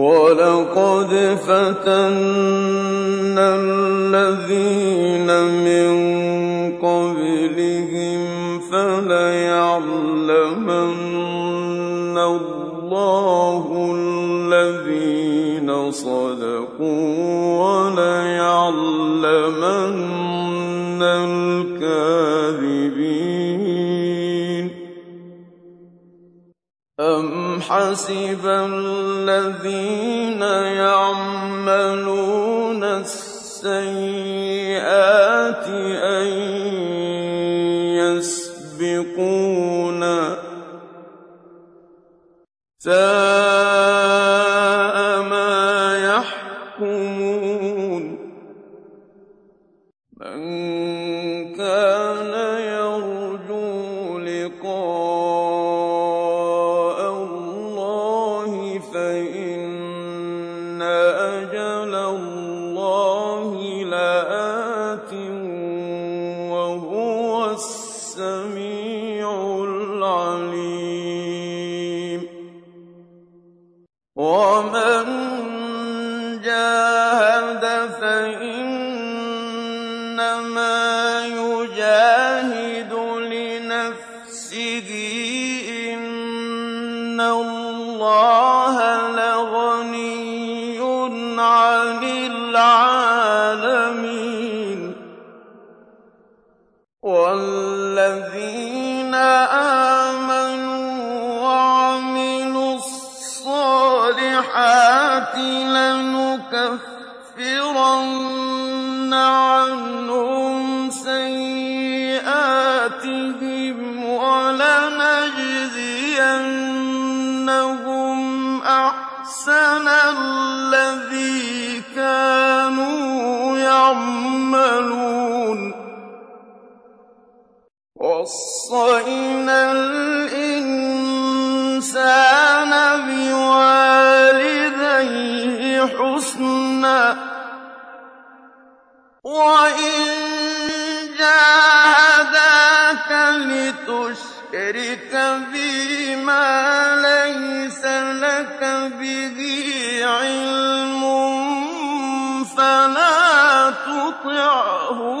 ولقد فتنا الذين من قبلهم فليعلمن الله الذين صدقوا وليعلمن الكاذبين أم حسب الذين يعملون السيئات أن يسبقونا. وصينا الإنسان بوالديه حسنا وإن جاهداك لتشرك بي ما ليس لك به علم فلا تطعهما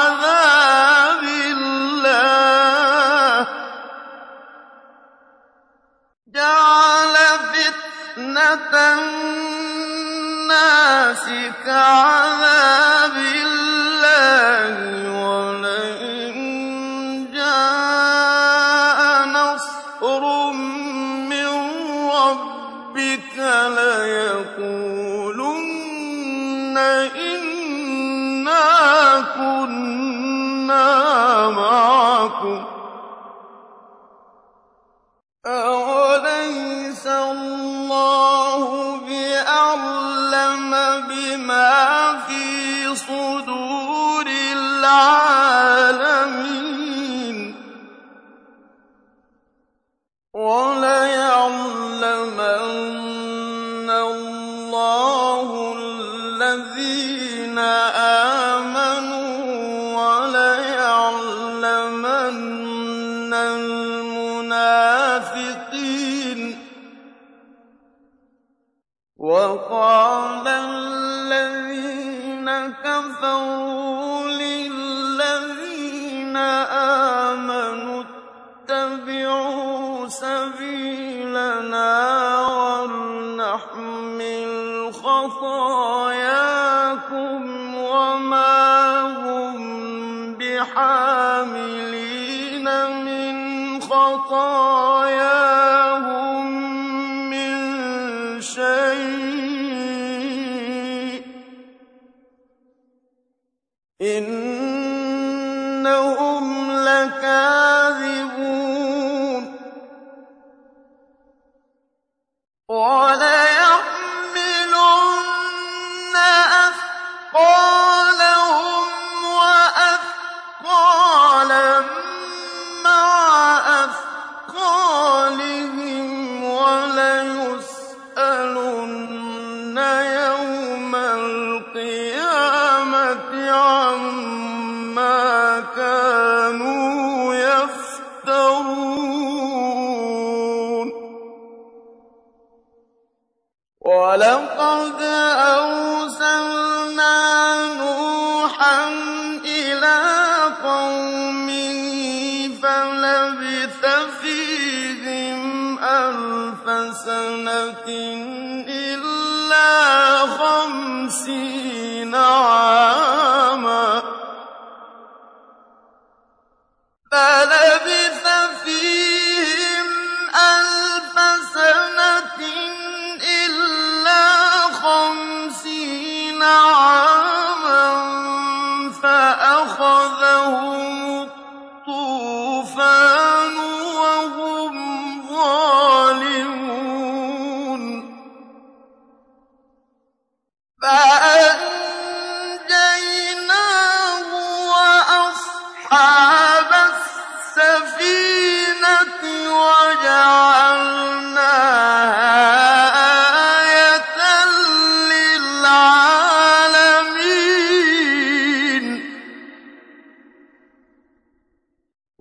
الناس كعذاب الَّذِينَ آمَنُوا وَلَيَعْلَمَنَّ الْمُنَافِقِينَ ۚ. وَقَالَ الَّذِينَ كَفَرُوا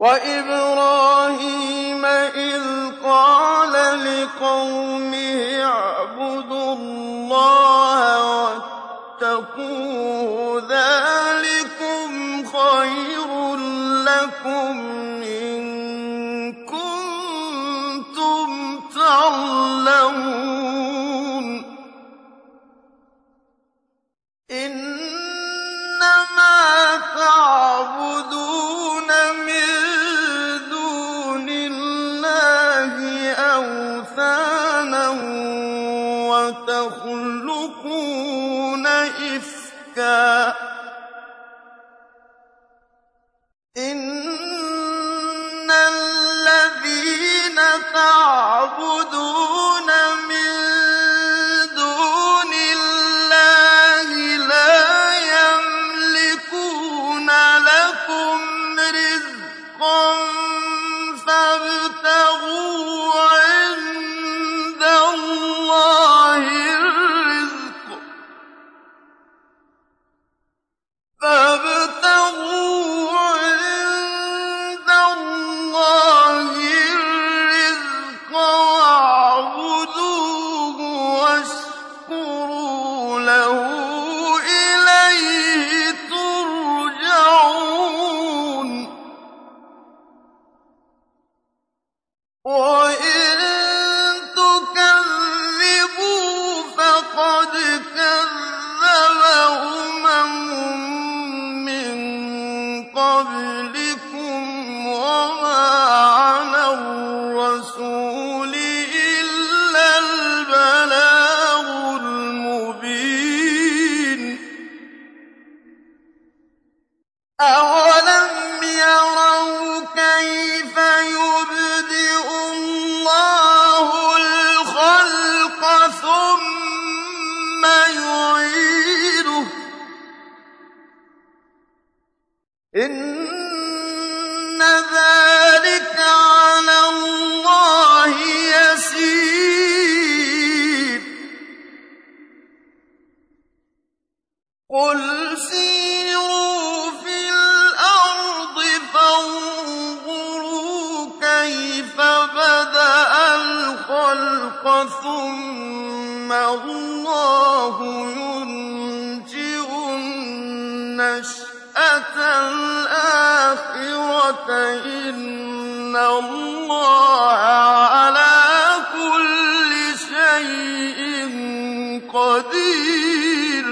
وإبراهيم إذ قال لقومه الله ينجئ النشأة الآخرة. إن الله على كل شيء قدير.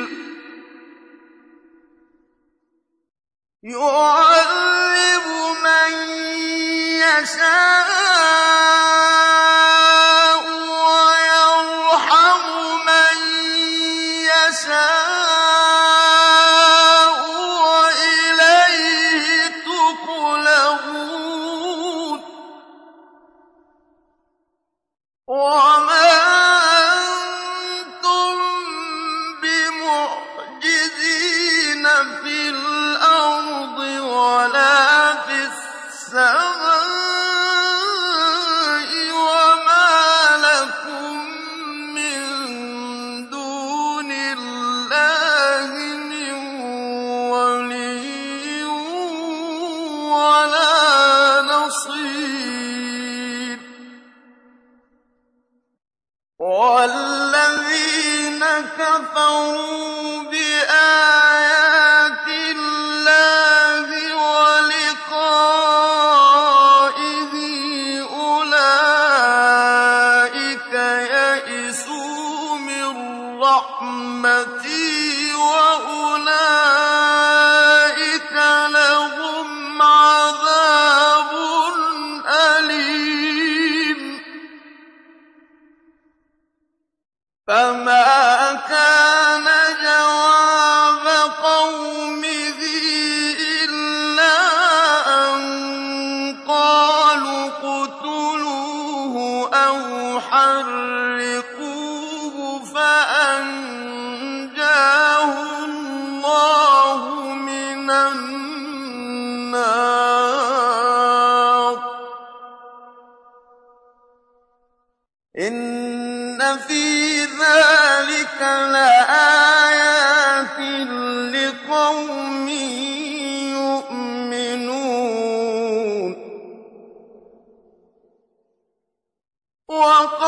صدق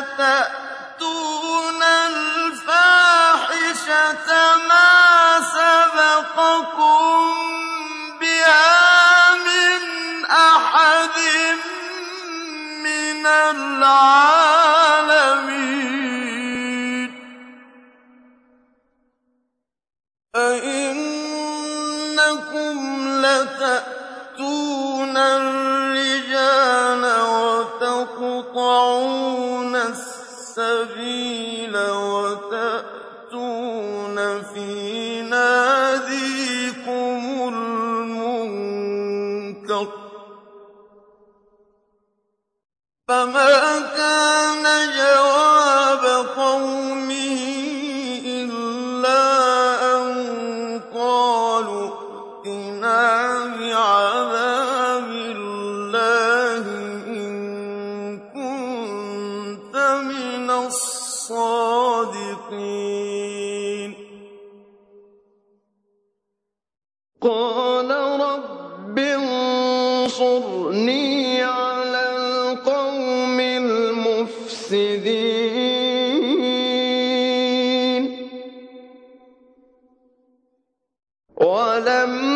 تأتي المفسدين. ولم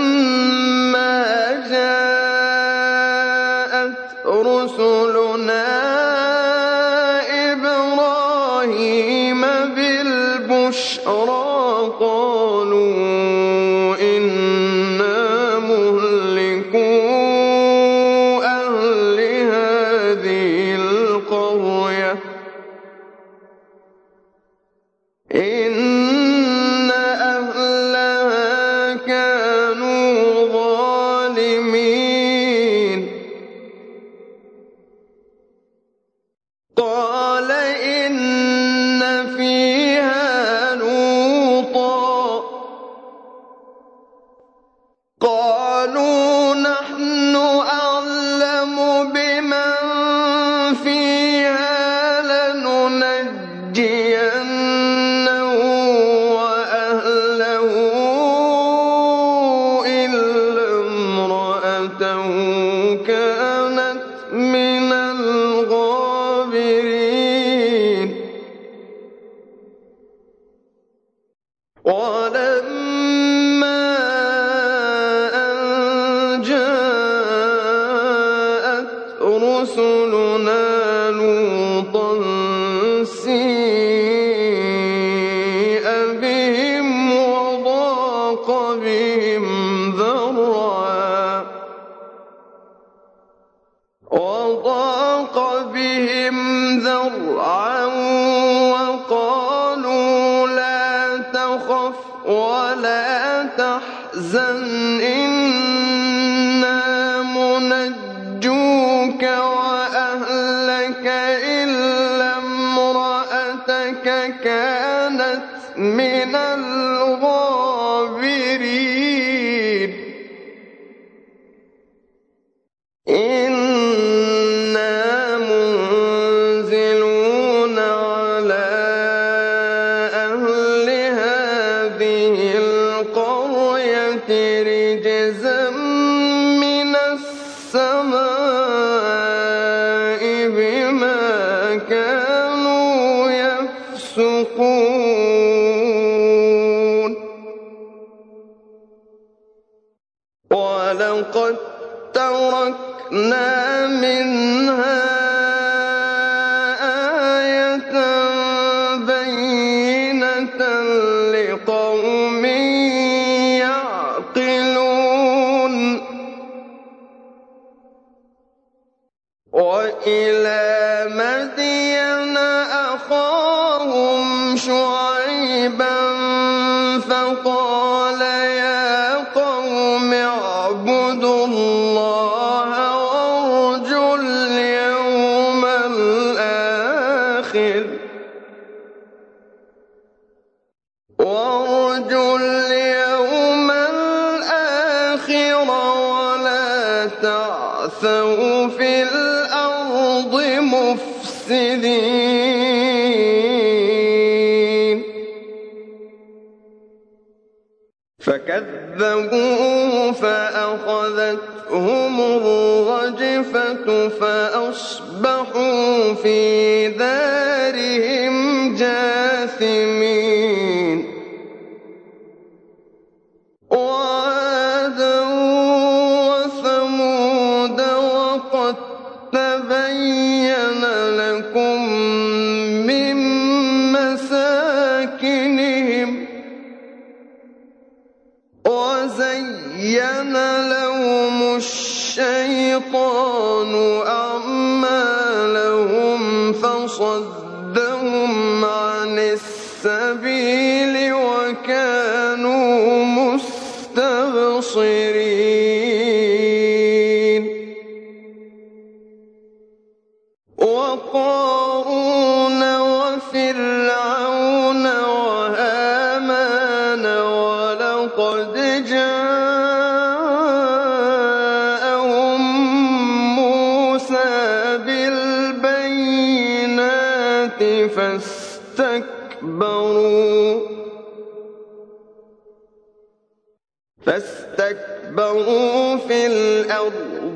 يَفْسُقُونَ. وَلَقَد تَّرَكْنَا كذبوه فأخذتهم الرجفة فأصبحوا في دارهم جاثمين. الشيطان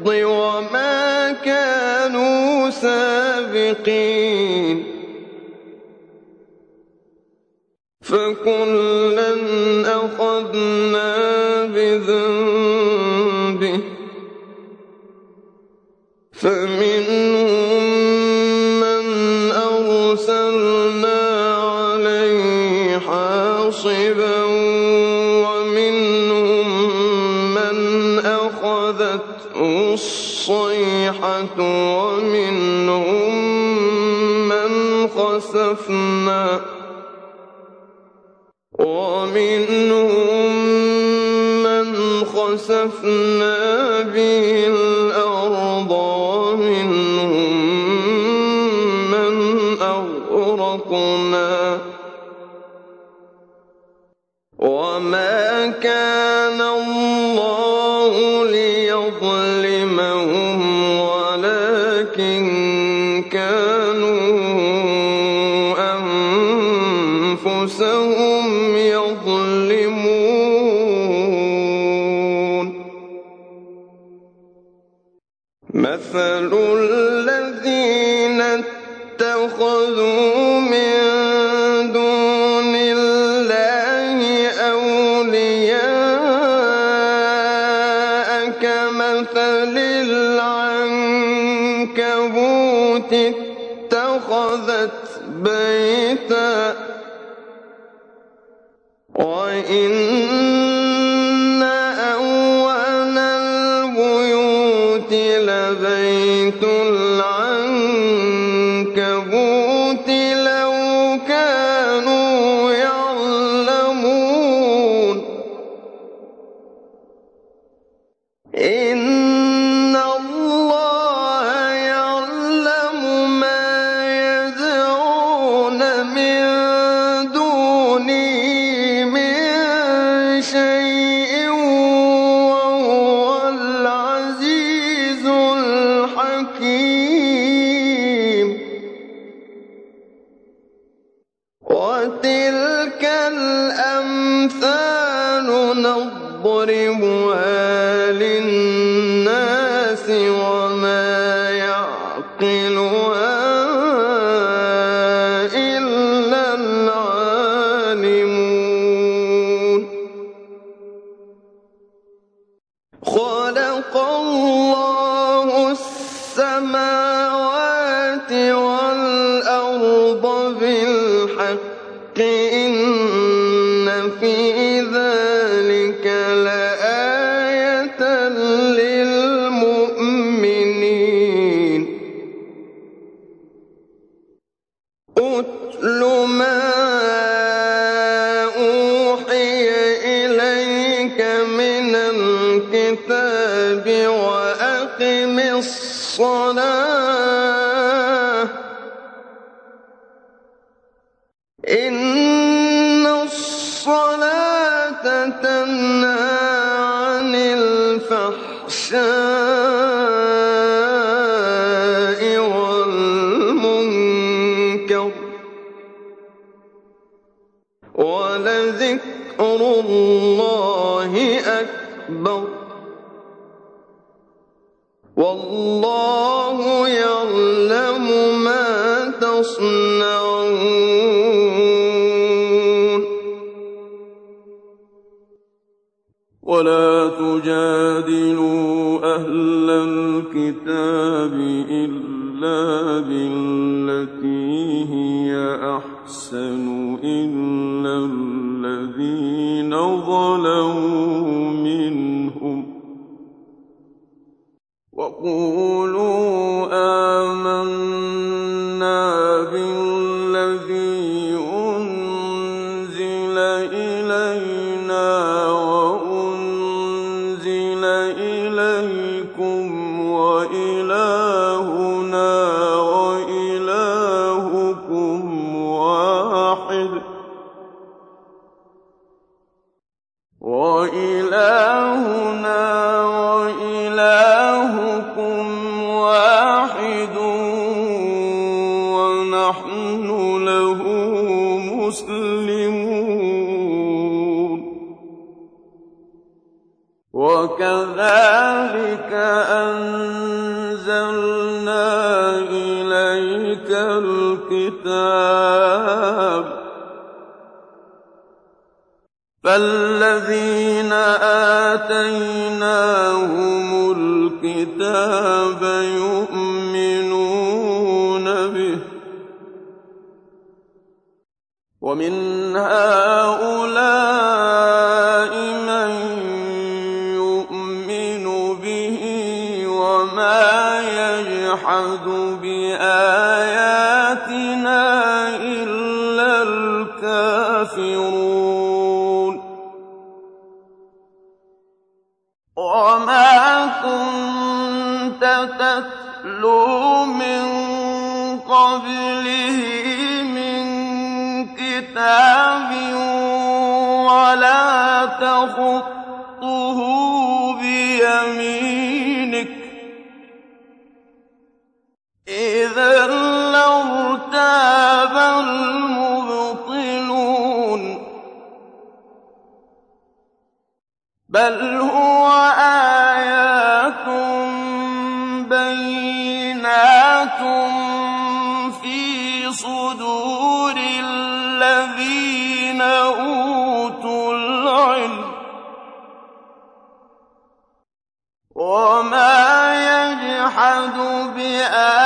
وما كانوا سابقين. فكلا أخذنا بذنبه خسفنا ولا تجادلوا أهل الكتاب إلا بالتي هي أحسن إلا الذين ظلموا منهم وقولوا آتيناهم الكتاب يؤمنون به ومن هؤلاء من يؤمن به وما يجحد به قبله من كتاب ولا تخطه بيمينك. إذا لارتاب المبطلون. بل هو وما يجحد بآياتنا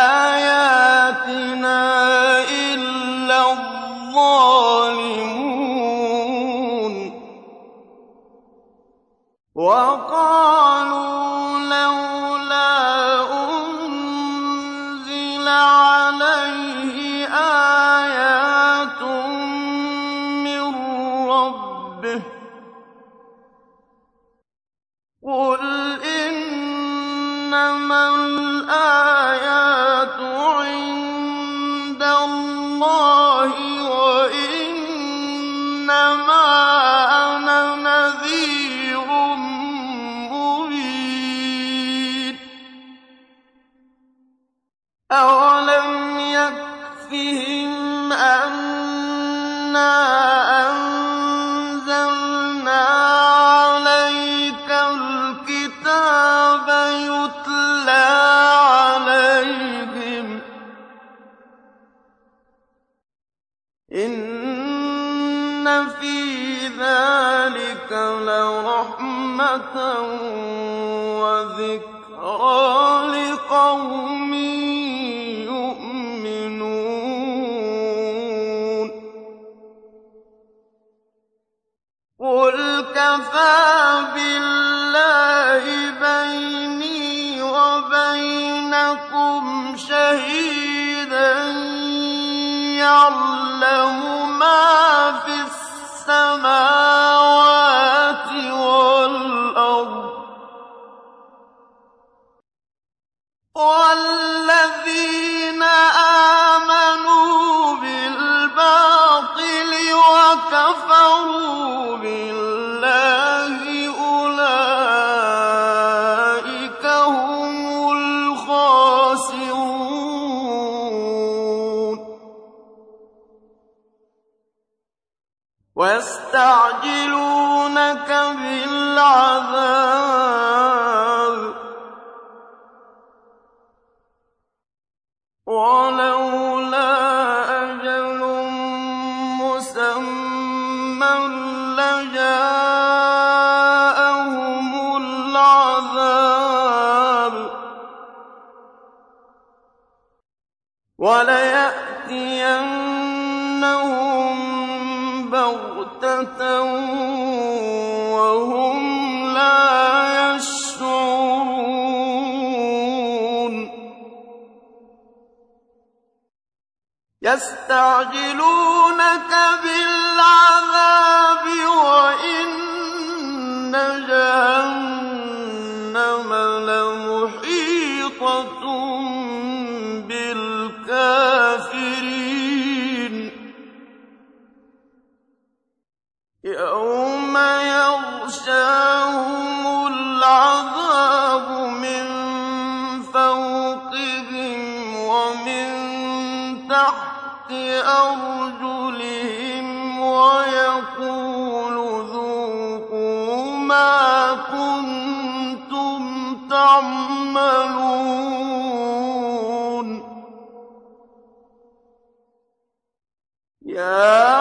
ذكرى لقوم وَلَيَأْتِيَنَّهُم بَغْتَةً وَهُمْ لَا يَشْعُرُونَ. يَسْتَعْجِلُونَكَ بِالْعَذَابِ وَإِنَّ جَهَنَّمَ لمحيط يَوْمَ يَغْشَاهُمُ الْعَذَابُ مِن فَوْقِهِمْ وَمِن تَحْتِ أَرْجُلِهِمْ وَيَقُولُ ذُوقُوا مَا كُنتُمْ تَعْمَلُونَ. يَا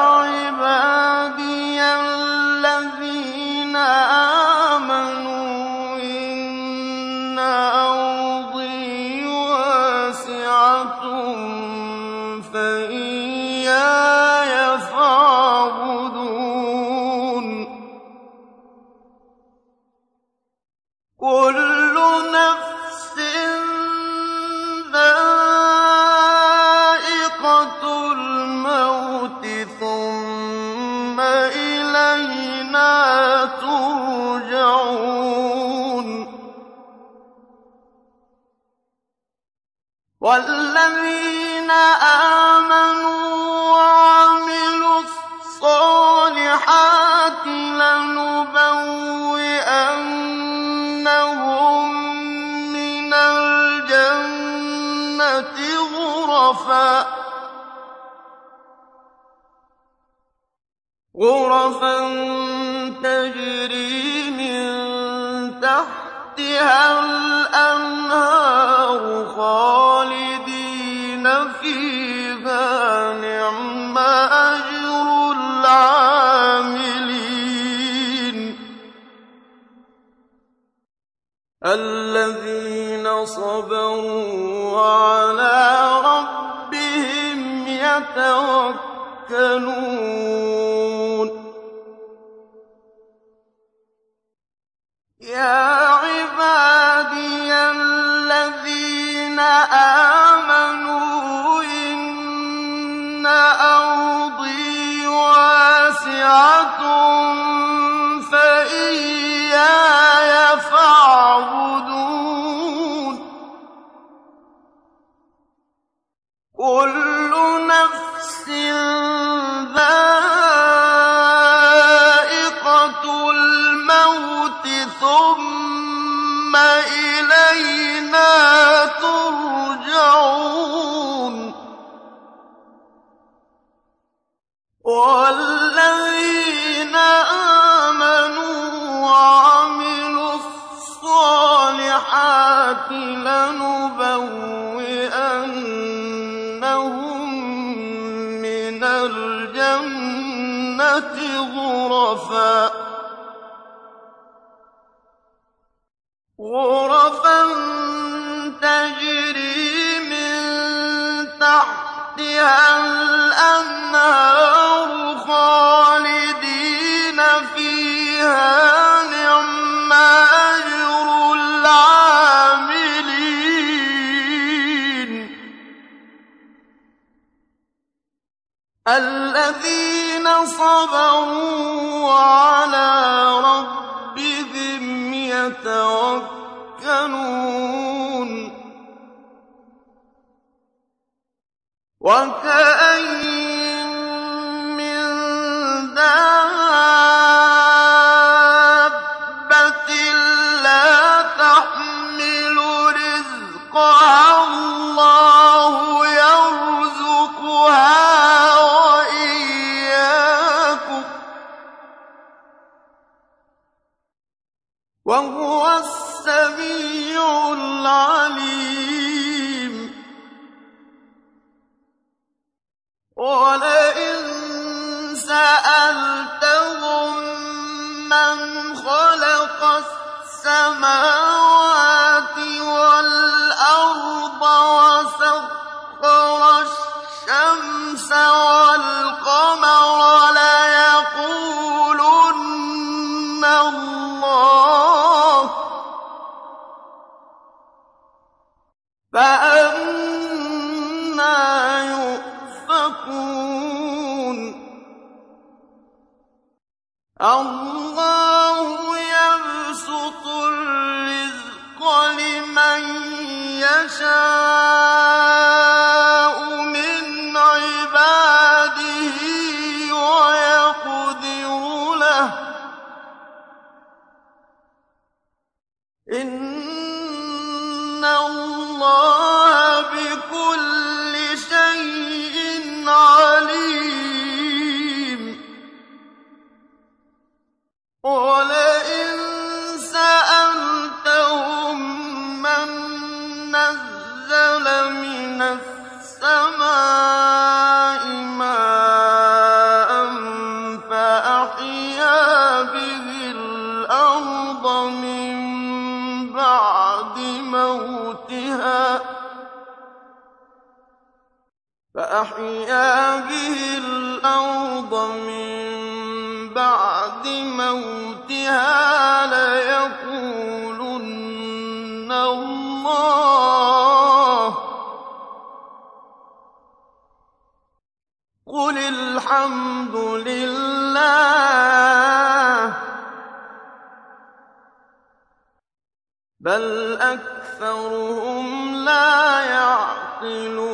يَتَوَكَّلُونَ. لَنُبَوِّئَنَّهُم مِّنَ الْجَنَّةِ غُرَفًا. تَجْرِي مِن تَحْتِهَا صَبَرُوا وَعَلَىٰ رَبِّهِمْ يَتَوَكَّلُونَ. السماوات والأرض وسخر الشمس والقمر الحمد لله. بل أكثرهم لا يعقلون.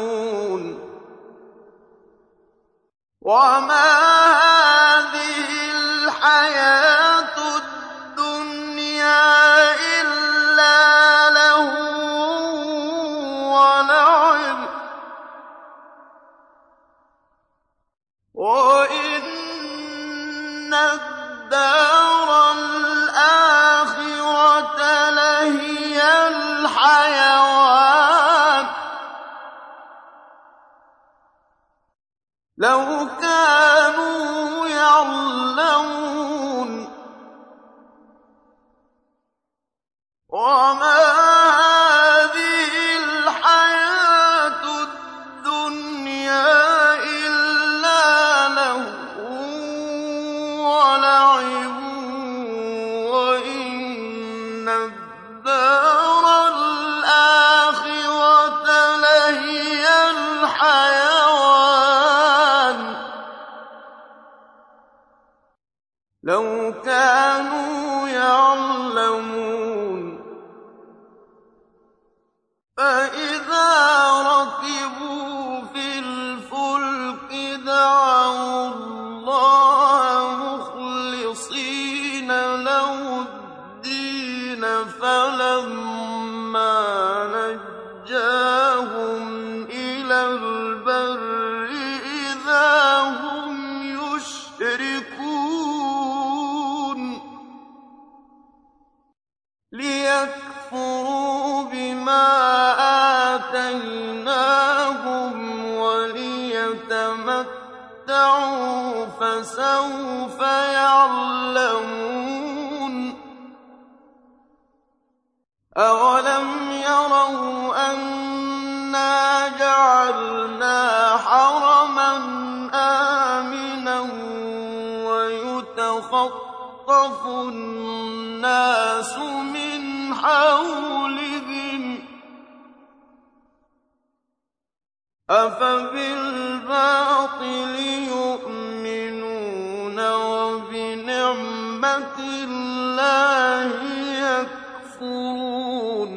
وما هذه الحياة الدنيا لو كانوا يعلمون. وما يتخطف الناس من حولهم أفبالباطل يؤمنون وبنعمة الله يكفرون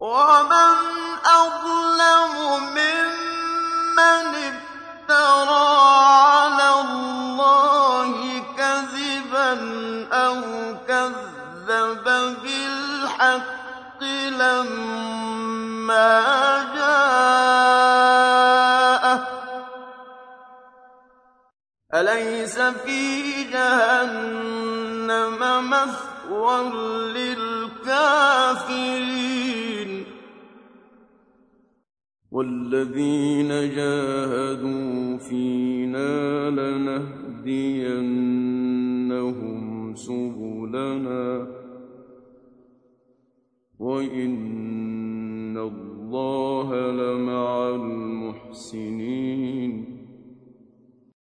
ومن أظلم ممن افترى الحق لما جاءه. أليس في جهنم مثوى للكافرين؟ والذين جاهدوا فينا لنهدينهم سبلنا. وإن الله لمع المحسنين